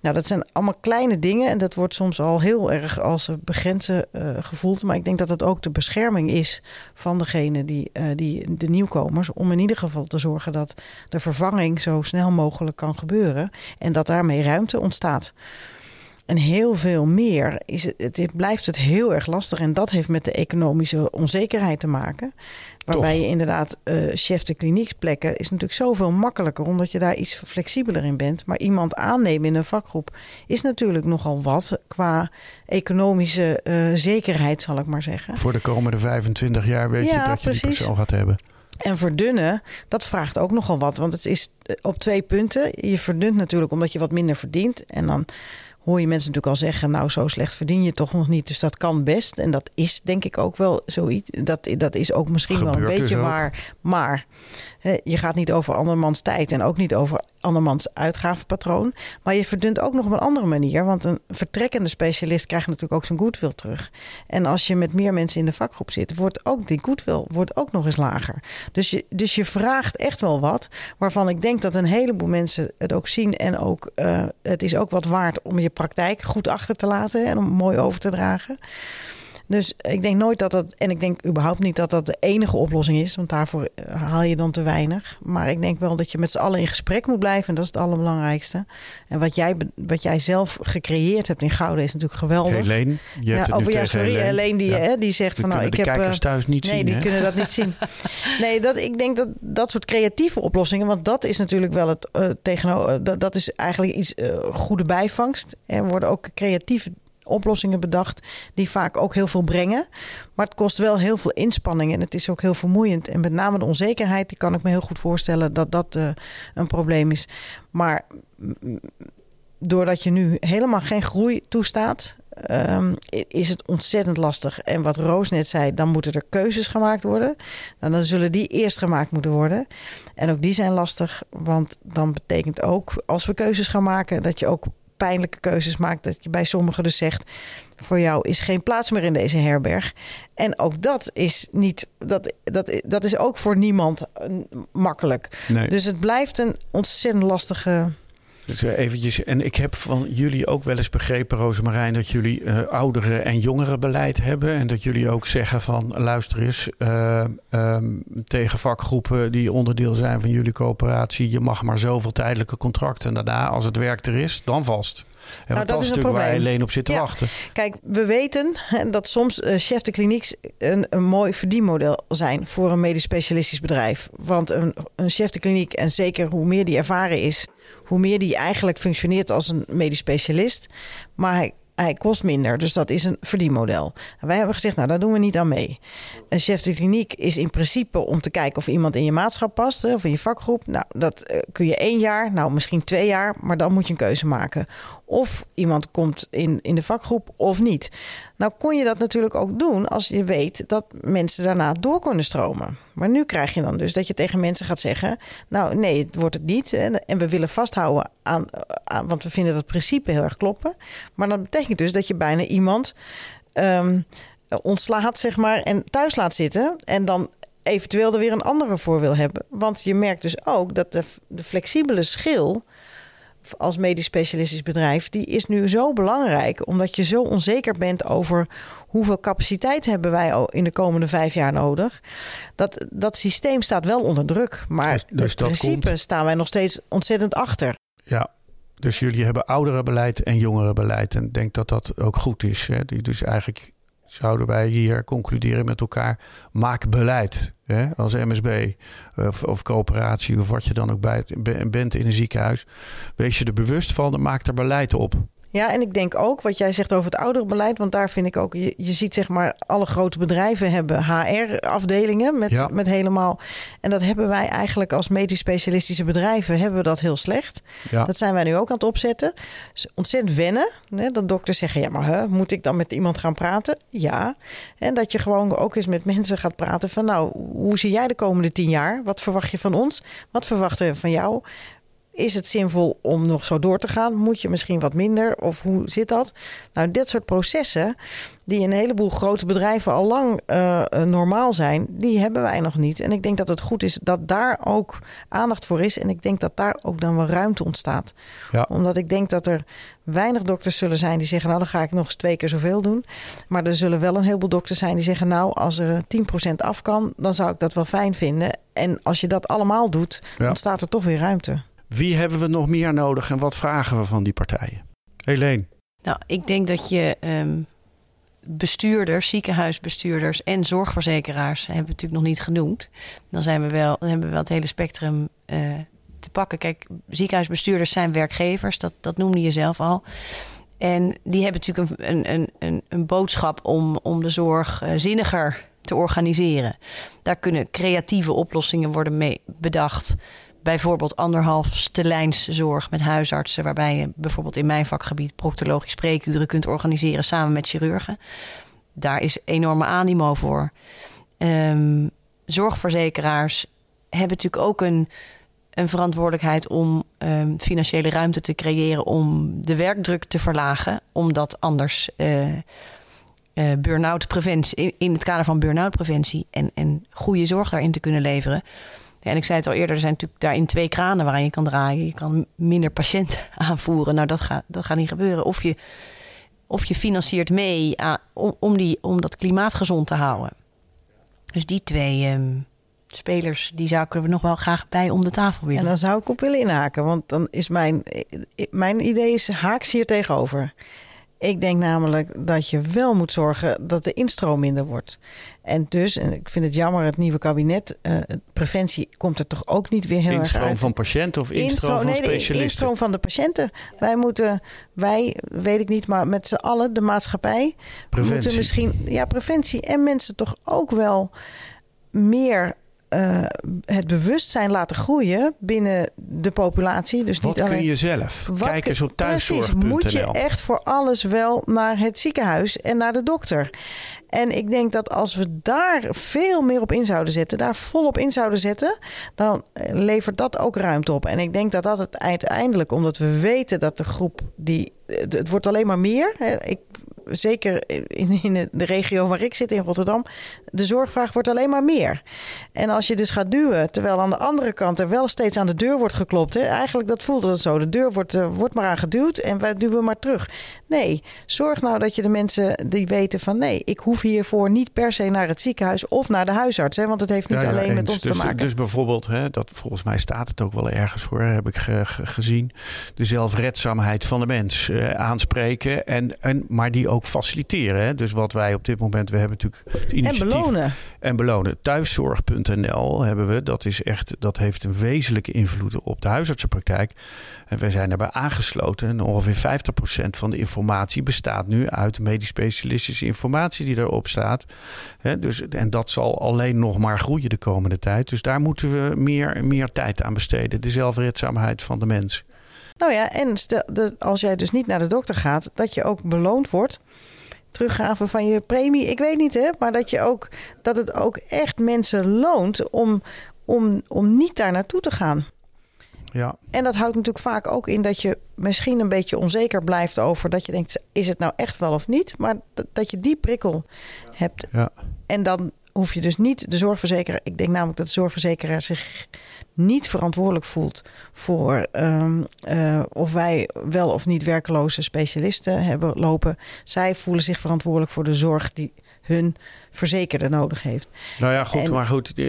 S5: Nou, dat zijn allemaal kleine dingen en dat wordt soms al heel erg als begrenzen gevoeld. Maar ik denk dat het ook de bescherming is van degene die, die de nieuwkomers, om in ieder geval te zorgen dat de vervanging zo snel mogelijk kan gebeuren. En dat daarmee ruimte ontstaat. En heel veel meer is het, het, blijft het heel erg lastig. En dat heeft met de economische onzekerheid te maken. Waarbij je inderdaad uh, chef de kliniekplekken is natuurlijk zoveel makkelijker, omdat je daar iets flexibeler in bent. Maar iemand aannemen in een vakgroep is natuurlijk nogal wat qua economische uh, zekerheid, zal ik maar zeggen.
S4: Voor de komende 25 jaar weet ja, je dat je precies. die persoon gaat hebben.
S5: En verdunnen, dat vraagt ook nogal wat. Want het is eh, op twee punten. Je verdunt natuurlijk omdat je wat minder verdient. En dan hoor je mensen natuurlijk al zeggen... nou, zo slecht verdien je toch nog niet. Dus dat kan best. En dat is denk ik ook wel zoiets. Dat, dat is ook misschien wel een beetje dus waar. Maar hè, je gaat niet over andermans tijd... en ook niet over andermans uitgavenpatroon. Maar je verdunt ook nog op een andere manier. Want een vertrekkende specialist krijgt natuurlijk ook zijn goodwill terug. En als je met meer mensen in de vakgroep zit, wordt ook die goodwill wordt ook nog eens lager. Dus je, dus je vraagt echt wel wat. Waarvan ik denk dat een heleboel mensen het ook zien. En ook uh, het is ook wat waard om je praktijk goed achter te laten en om mooi over te dragen. Dus ik denk nooit dat dat, en ik denk überhaupt niet dat dat de enige oplossing is, want daarvoor eh, haal je dan te weinig. Maar ik denk wel dat je met z'n allen in gesprek moet blijven en dat is het allerbelangrijkste. En wat jij, wat jij zelf gecreëerd hebt in Gouden is natuurlijk geweldig.
S4: Helene, je
S5: ja,
S4: hebt
S5: over ja, sorry, Helene, die, ja. hè, die zegt van nou, ik heb.
S4: Uh, thuis niet
S5: nee,
S4: zien.
S5: die
S4: hè?
S5: kunnen dat niet zien. Nee, dat, ik denk dat dat soort creatieve oplossingen, want dat is natuurlijk wel het uh, tegenover, dat, dat is eigenlijk iets uh, goede bijvangst. Er worden ook creatieve oplossingen bedacht die vaak ook heel veel brengen. Maar het kost wel heel veel inspanning en het is ook heel vermoeiend. En met name de onzekerheid, die kan ik me heel goed voorstellen dat dat uh, een probleem is. Maar doordat je nu helemaal geen groei toestaat, um, is het ontzettend lastig. En wat Roos net zei, dan moeten er keuzes gemaakt worden. En dan zullen die eerst gemaakt moeten worden. En ook die zijn lastig, want dan betekent ook als we keuzes gaan maken, dat je ook pijnlijke keuzes maakt. Dat je bij sommigen dus zegt: voor jou is geen plaats meer in deze herberg. En ook dat is niet. Dat, dat, dat is ook voor niemand makkelijk.
S4: Nee.
S5: Dus het blijft een ontzettend lastige
S4: Dus eh, eventjes, en ik heb van jullie ook wel eens begrepen, Rosemarijn, dat jullie uh, ouderen- en jongerenbeleid hebben. En dat jullie ook zeggen van luister eens uh, um, tegen vakgroepen die onderdeel zijn van jullie coöperatie. Je mag maar zoveel tijdelijke contracten. En daarna, als het werk er is, dan vast. En
S5: nou,
S4: dat, is natuurlijk waar alleen op zit te
S5: ja.
S4: wachten.
S5: Kijk, we weten dat soms uh, chef de kliniek een, een mooi verdienmodel zijn voor een medisch specialistisch bedrijf. Want een, een chef de kliniek, en zeker hoe meer die ervaren is, hoe meer die eigenlijk functioneert als een medisch specialist. Maar hij, hij kost minder, dus dat is een verdienmodel. En wij hebben gezegd, nou, daar doen we niet aan mee. Een chef de kliniek is in principe om te kijken of iemand in je maatschap past, of in je vakgroep. Nou, dat uh, kun je één jaar, nou misschien twee jaar, maar dan moet je een keuze maken. Of iemand komt in, in de vakgroep of niet. Nou kon je dat natuurlijk ook doen als je weet dat mensen daarna door kunnen stromen. Maar nu krijg je dan dus dat je tegen mensen gaat zeggen: Nou, nee, het wordt het niet. En we willen vasthouden aan, aan want we vinden dat principe heel erg kloppen. Maar dat betekent dus dat je bijna iemand um, ontslaat, zeg maar, en thuis laat zitten. En dan eventueel er weer een andere voor wil hebben. Want je merkt dus ook dat de, de flexibele schil als medisch specialistisch bedrijf, die is nu zo belangrijk. Omdat je zo onzeker bent over hoeveel capaciteit hebben wij in de komende vijf jaar nodig. Dat, dat systeem staat wel onder druk. Maar dus, dus in principe komt... staan wij nog steeds ontzettend achter.
S4: Ja, dus jullie hebben ouderenbeleid en jongerenbeleid. En ik denk dat dat ook goed is. Hè? Dus eigenlijk zouden wij hier concluderen met elkaar: maak beleid hè, als MSB of, coöperatie of wat je dan ook bent in een ziekenhuis. Wees je er bewust van en maak er beleid op.
S5: Ja, en ik denk ook wat jij zegt over het ouderenbeleid. Want daar vind ik ook, je, je ziet zeg maar, alle grote bedrijven hebben HR-afdelingen met, ja. met helemaal. En dat hebben wij eigenlijk als medisch specialistische bedrijven hebben we dat heel slecht. Ja. Dat zijn wij nu ook aan het opzetten. Dus ontzettend wennen. Hè, dat dokters zeggen, ja, maar hè, moet ik dan met iemand gaan praten? Ja. En dat je gewoon ook eens met mensen gaat praten van, nou, hoe zie jij de komende tien jaar? Wat verwacht je van ons? Wat verwachten we van jou? Is het zinvol om nog zo door te gaan? Moet je misschien wat minder? Of hoe zit dat? Nou, dit soort processen, die in een heleboel grote bedrijven al lang uh, normaal zijn, die hebben wij nog niet. En ik denk dat het goed is dat daar ook aandacht voor is. En ik denk dat daar ook dan wel ruimte ontstaat. Ja. Omdat ik denk dat er weinig dokters zullen zijn die zeggen: Nou, dan ga ik nog eens twee keer zoveel doen. Maar er zullen wel een heleboel dokters zijn die zeggen: Nou, als er 10% af kan, dan zou ik dat wel fijn vinden. En als je dat allemaal doet, ja. ontstaat er toch weer ruimte.
S4: Wie hebben we nog meer nodig en wat vragen we van die partijen? Helene.
S2: Nou, ik denk dat je um, bestuurders, ziekenhuisbestuurders en zorgverzekeraars hebben we natuurlijk nog niet genoemd. Dan, zijn we wel, dan hebben we wel het hele spectrum uh, te pakken. Kijk, ziekenhuisbestuurders zijn werkgevers, dat, dat noemde je zelf al. En die hebben natuurlijk een, een, een, een boodschap om, om de zorg uh, zinniger te organiseren. Daar kunnen creatieve oplossingen worden mee bedacht bijvoorbeeld anderhalfste lijnszorg met huisartsen, waarbij je bijvoorbeeld in mijn vakgebied proctologisch spreekuren kunt organiseren samen met chirurgen. Daar is enorme animo voor. Um, zorgverzekeraars hebben natuurlijk ook een, een verantwoordelijkheid om um, financiële ruimte te creëren om de werkdruk te verlagen, omdat anders. Uh, burn-out preventie, in, in het kader van burn-out preventie en, en goede zorg daarin te kunnen leveren. En ik zei het al eerder, er zijn natuurlijk daarin twee kranen waaraan je kan draaien. Je kan minder patiënten aanvoeren. Nou, dat gaat, dat gaat niet gebeuren. Of je, of je financiert mee aan, om, om, die, om dat klimaat gezond te houden. Dus die twee um, spelers, die zou ik er nog wel graag bij om de tafel willen.
S5: En dan zou ik op willen inhaken. Want dan is mijn, mijn idee is haaks hier tegenover. Ik denk namelijk dat je wel moet zorgen dat de instroom minder wordt. En dus, en ik vind het jammer, het nieuwe kabinet, uh, preventie komt er toch ook niet weer heel
S4: instroom
S5: erg uit.
S4: van patiënten of instroom, instroom van nee, specialisten?
S5: instroom van de patiënten. Wij moeten, wij, weet ik niet, maar met z'n allen, de maatschappij,
S4: preventie.
S5: moeten misschien, ja, preventie en mensen toch ook wel meer uh, het bewustzijn laten groeien binnen de populatie. Dus
S4: wat
S5: niet alleen,
S4: kun je zelf? Kijk eens op thuiszorg.nl.
S5: moet je echt voor alles wel naar het ziekenhuis en naar de dokter. En ik denk dat als we daar veel meer op in zouden zetten, daar volop in zouden zetten, dan levert dat ook ruimte op. En ik denk dat dat het uiteindelijk, omdat we weten dat de groep die. Het wordt alleen maar meer. Ik zeker in, in de regio waar ik zit in Rotterdam, de zorgvraag wordt alleen maar meer. En als je dus gaat duwen, terwijl aan de andere kant er wel steeds aan de deur wordt geklopt. Hè, eigenlijk dat voelt het zo. De deur wordt, uh, wordt maar aan geduwd en wij duwen maar terug. Nee, zorg nou dat je de mensen die weten van nee, ik hoef hiervoor niet per se naar het ziekenhuis of naar de huisarts. Hè, want het heeft niet alleen met ons
S4: dus,
S5: te maken.
S4: Dus bijvoorbeeld, hè, dat volgens mij staat het ook wel ergens hoor, heb ik gezien. De zelfredzaamheid van de mens uh, aanspreken. En, en, maar die ook faciliteren. Hè. Dus wat wij op dit moment, we hebben natuurlijk het initiatief.
S5: En belonen.
S4: En belonen. Thuiszorg.nl hebben we. Dat, is echt, dat heeft een wezenlijke invloed op de huisartsenpraktijk. En wij zijn daarbij aangesloten. En ongeveer 50% van de informatie bestaat nu uit medisch specialistische informatie die erop staat. dus, en dat zal alleen nog maar groeien de komende tijd. Dus daar moeten we meer, meer tijd aan besteden. De zelfredzaamheid van de mens.
S5: Nou ja, en stel, de, als jij dus niet naar de dokter gaat, dat je ook beloond wordt. Teruggave van je premie, ik weet niet hè, maar dat, je ook, dat het ook echt mensen loont om, om, om niet daar naartoe te gaan.
S4: Ja.
S5: En dat houdt natuurlijk vaak ook in dat je misschien een beetje onzeker blijft over dat je denkt: is het nou echt wel of niet? Maar dat, dat je die prikkel hebt.
S4: Ja.
S5: En dan hoef je dus niet de zorgverzekeraar. Ik denk namelijk dat de zorgverzekeraar zich niet verantwoordelijk voelt voor um, uh, of wij wel of niet werkeloze specialisten hebben lopen. Zij voelen zich verantwoordelijk voor de zorg die hun verzekerde nodig heeft.
S4: Nou ja, goed, en, maar goed. Uh,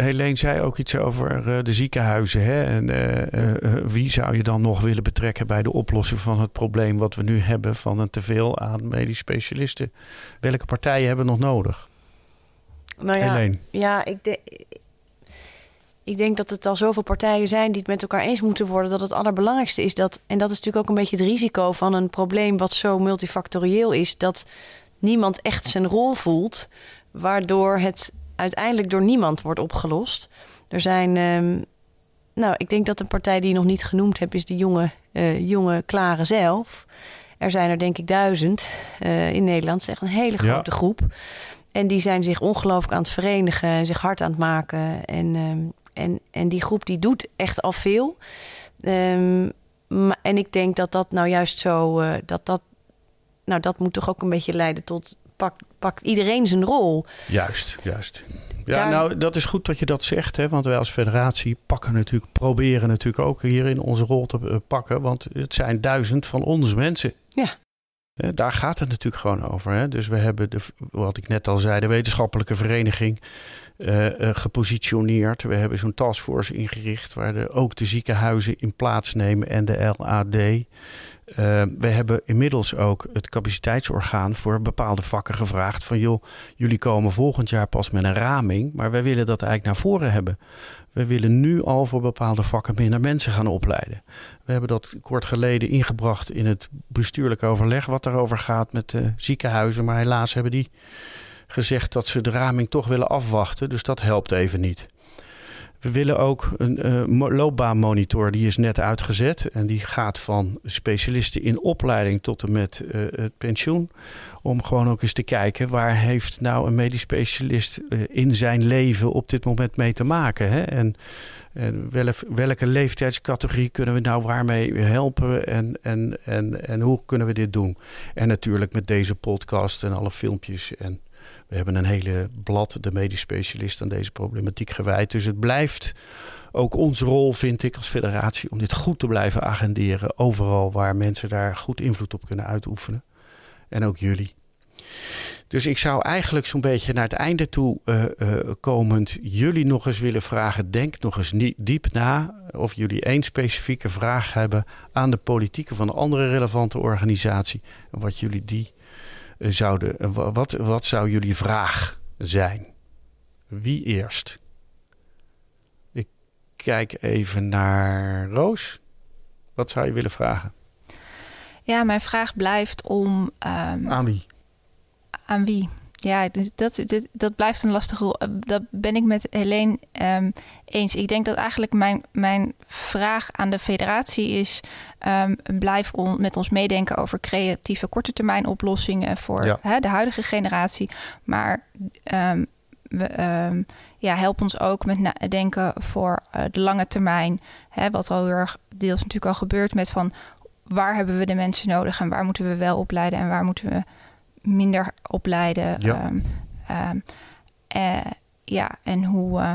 S4: Helene zei ook iets over uh, de ziekenhuizen. Hè? En uh, wie zou je dan nog willen betrekken bij de oplossing van het probleem wat we nu hebben van een teveel aan medisch specialisten? Welke partijen hebben we nog nodig?
S2: Nou ja,
S4: Helene.
S2: ja ik, de, ik denk dat het al zoveel partijen zijn die het met elkaar eens moeten worden. Dat het allerbelangrijkste is dat, en dat is natuurlijk ook een beetje het risico van een probleem wat zo multifactorieel is, dat niemand echt zijn rol voelt, waardoor het uiteindelijk door niemand wordt opgelost. Er zijn, um, nou, ik denk dat een partij die je nog niet genoemd hebt, is de jonge, uh, jonge Klare zelf. Er zijn er denk ik duizend uh, in Nederland, zeg een hele grote ja. groep. En die zijn zich ongelooflijk aan het verenigen en zich hard aan het maken. En, um, en, en die groep die doet echt al veel. Um, en ik denk dat dat nou juist zo, uh, dat dat, nou dat moet toch ook een beetje leiden tot pakt pak iedereen zijn rol.
S4: Juist, juist. Ja, Daar... nou, dat is goed dat je dat zegt, hè? want wij als federatie pakken natuurlijk, proberen natuurlijk ook hierin onze rol te pakken, want het zijn duizend van onze mensen.
S2: Ja.
S4: Daar gaat het natuurlijk gewoon over. Hè? Dus we hebben, de, wat ik net al zei, de wetenschappelijke vereniging uh, uh, gepositioneerd. We hebben zo'n taskforce ingericht waar de, ook de ziekenhuizen in plaatsnemen en de LAD. Uh, we hebben inmiddels ook het capaciteitsorgaan voor bepaalde vakken gevraagd. Van joh, jullie komen volgend jaar pas met een raming, maar wij willen dat eigenlijk naar voren hebben. We willen nu al voor bepaalde vakken minder mensen gaan opleiden. We hebben dat kort geleden ingebracht in het bestuurlijk overleg wat daarover gaat met de ziekenhuizen. Maar helaas hebben die gezegd dat ze de raming toch willen afwachten. Dus dat helpt even niet. We willen ook een uh, loopbaanmonitor, die is net uitgezet. En die gaat van specialisten in opleiding tot en met uh, het pensioen. Om gewoon ook eens te kijken waar heeft nou een medisch specialist uh, in zijn leven op dit moment mee te maken. Hè? En, en welke, welke leeftijdscategorie kunnen we nou waarmee helpen en, en, en, en hoe kunnen we dit doen? En natuurlijk met deze podcast en alle filmpjes en we hebben een hele blad, de medisch specialist, aan deze problematiek gewijd. Dus het blijft ook onze rol, vind ik, als federatie, om dit goed te blijven agenderen. Overal waar mensen daar goed invloed op kunnen uitoefenen. En ook jullie. Dus ik zou eigenlijk zo'n beetje naar het einde toe uh, uh, komend jullie nog eens willen vragen. Denk nog eens diep na of jullie één specifieke vraag hebben aan de politieke van een andere relevante organisatie. En wat jullie die zouden. Wat, wat zou jullie vraag zijn? Wie eerst? Ik kijk even naar Roos. Wat zou je willen vragen?
S3: Ja, mijn vraag blijft om. Um,
S4: aan wie?
S3: Aan wie? Ja, dat, dat, dat blijft een lastige rol. Dat ben ik met Helene um, eens. Ik denk dat eigenlijk mijn, mijn vraag aan de federatie is... Um, blijf on, met ons meedenken over creatieve korte termijn oplossingen... voor ja. hè, de huidige generatie. Maar um, we, ja, help ons ook met nadenken voor uh, de lange termijn. Hè, wat al heel erg deels natuurlijk al gebeurt met van... waar hebben we de mensen nodig en waar moeten we wel opleiden... en waar moeten we minder opleiden.
S4: Ja.
S3: Ehm, ehm, eh, ja, en hoe, eh,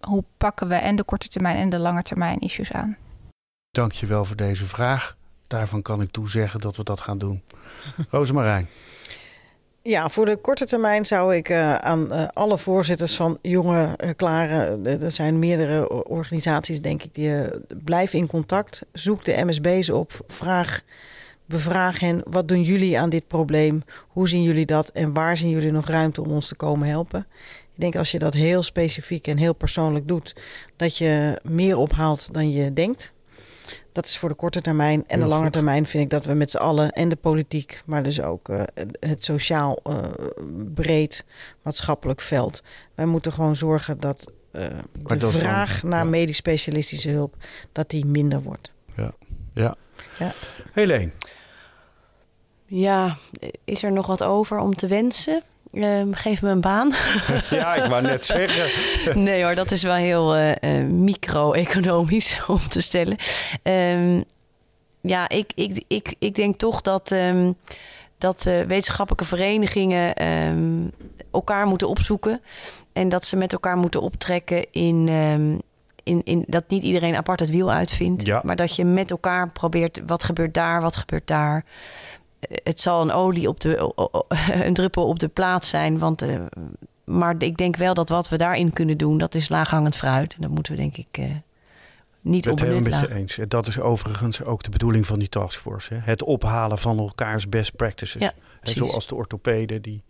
S3: hoe pakken we en de korte termijn en de lange termijn issues aan?
S4: Dank je wel voor deze vraag. Daarvan kan ik toezeggen dat we dat gaan doen. Rosemarijn.
S5: Ja, voor de korte termijn zou ik uh, aan uh, alle voorzitters van jonge, uh, klare, er zijn meerdere organisaties denk ik, die blijf in contact. Zoek de MSB's op, vraag, bevraag hen, wat doen jullie aan dit probleem? Hoe zien jullie dat en waar zien jullie nog ruimte om ons te komen helpen? Ik denk als je dat heel specifiek en heel persoonlijk doet, dat je meer ophaalt dan je denkt. Dat is voor de korte termijn. En
S4: Heel
S5: de lange
S4: goed.
S5: termijn vind ik dat we met z'n allen en de politiek, maar dus ook uh, het sociaal uh, breed maatschappelijk veld. Wij moeten gewoon zorgen dat uh, de vraag naar
S4: ja.
S5: medisch specialistische hulp, dat die minder wordt.
S4: Ja. ja.
S5: Ja.
S4: Helene.
S2: Ja, is er nog wat over om te wensen? Um, geef me een baan.
S4: ja, ik wou net zeggen.
S2: nee hoor, dat is wel heel uh, uh, micro-economisch om te stellen. Um, ja, ik, ik, ik, ik denk toch dat, um, dat uh, wetenschappelijke verenigingen elkaar moeten opzoeken. En dat ze met elkaar moeten optrekken in, in, in dat niet iedereen apart het wiel uitvindt.
S4: Ja.
S2: Maar dat je met elkaar probeert, wat gebeurt daar, wat gebeurt daar het zal een olie op de een druppel op de plaats zijn. Want, uh, maar ik denk wel dat wat we daarin kunnen doen, dat is laaghangend fruit. En dat moeten we denk ik uh, niet
S4: Het helemaal met je eens. Dat is overigens ook de bedoeling van die taskforce. Hè? Het ophalen van elkaars best practices.
S2: Ja,
S4: zoals de orthopeden die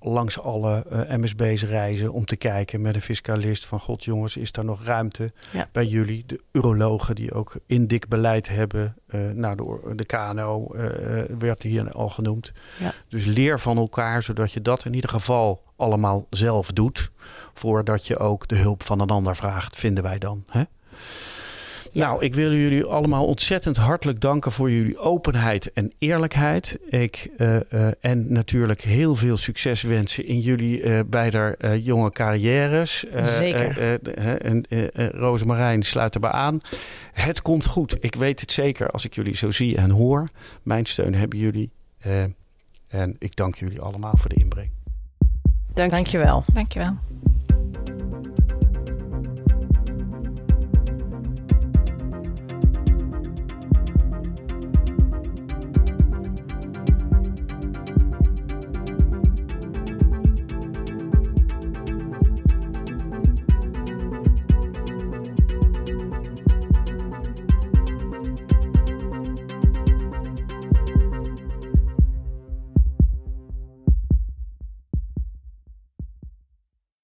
S4: langs alle uh, MSB's reizen om te kijken met een fiscalist van god jongens, is daar nog ruimte
S2: Ja.
S4: bij jullie? De urologen die ook in dik beleid hebben. Uh, nou, de, de KNO uh, werd hier al genoemd.
S2: Ja.
S4: Dus leer van elkaar, zodat je dat in ieder geval allemaal zelf doet. Voordat je ook de hulp van een ander vraagt, vinden wij dan. Hè? Ja. Nou, ik wil jullie allemaal ontzettend hartelijk danken voor jullie openheid en eerlijkheid. Ik, uh, uh, en natuurlijk heel veel succes wensen in jullie uh, beider jonge carrières.
S5: Zeker.
S4: en Rosemarijn sluit erbij aan. Het komt goed. Ik weet het zeker als ik jullie zo zie en hoor. Mijn steun hebben jullie. en ik dank jullie allemaal voor de inbreng.
S2: Dank je.
S5: Dankjewel.
S3: Dankjewel.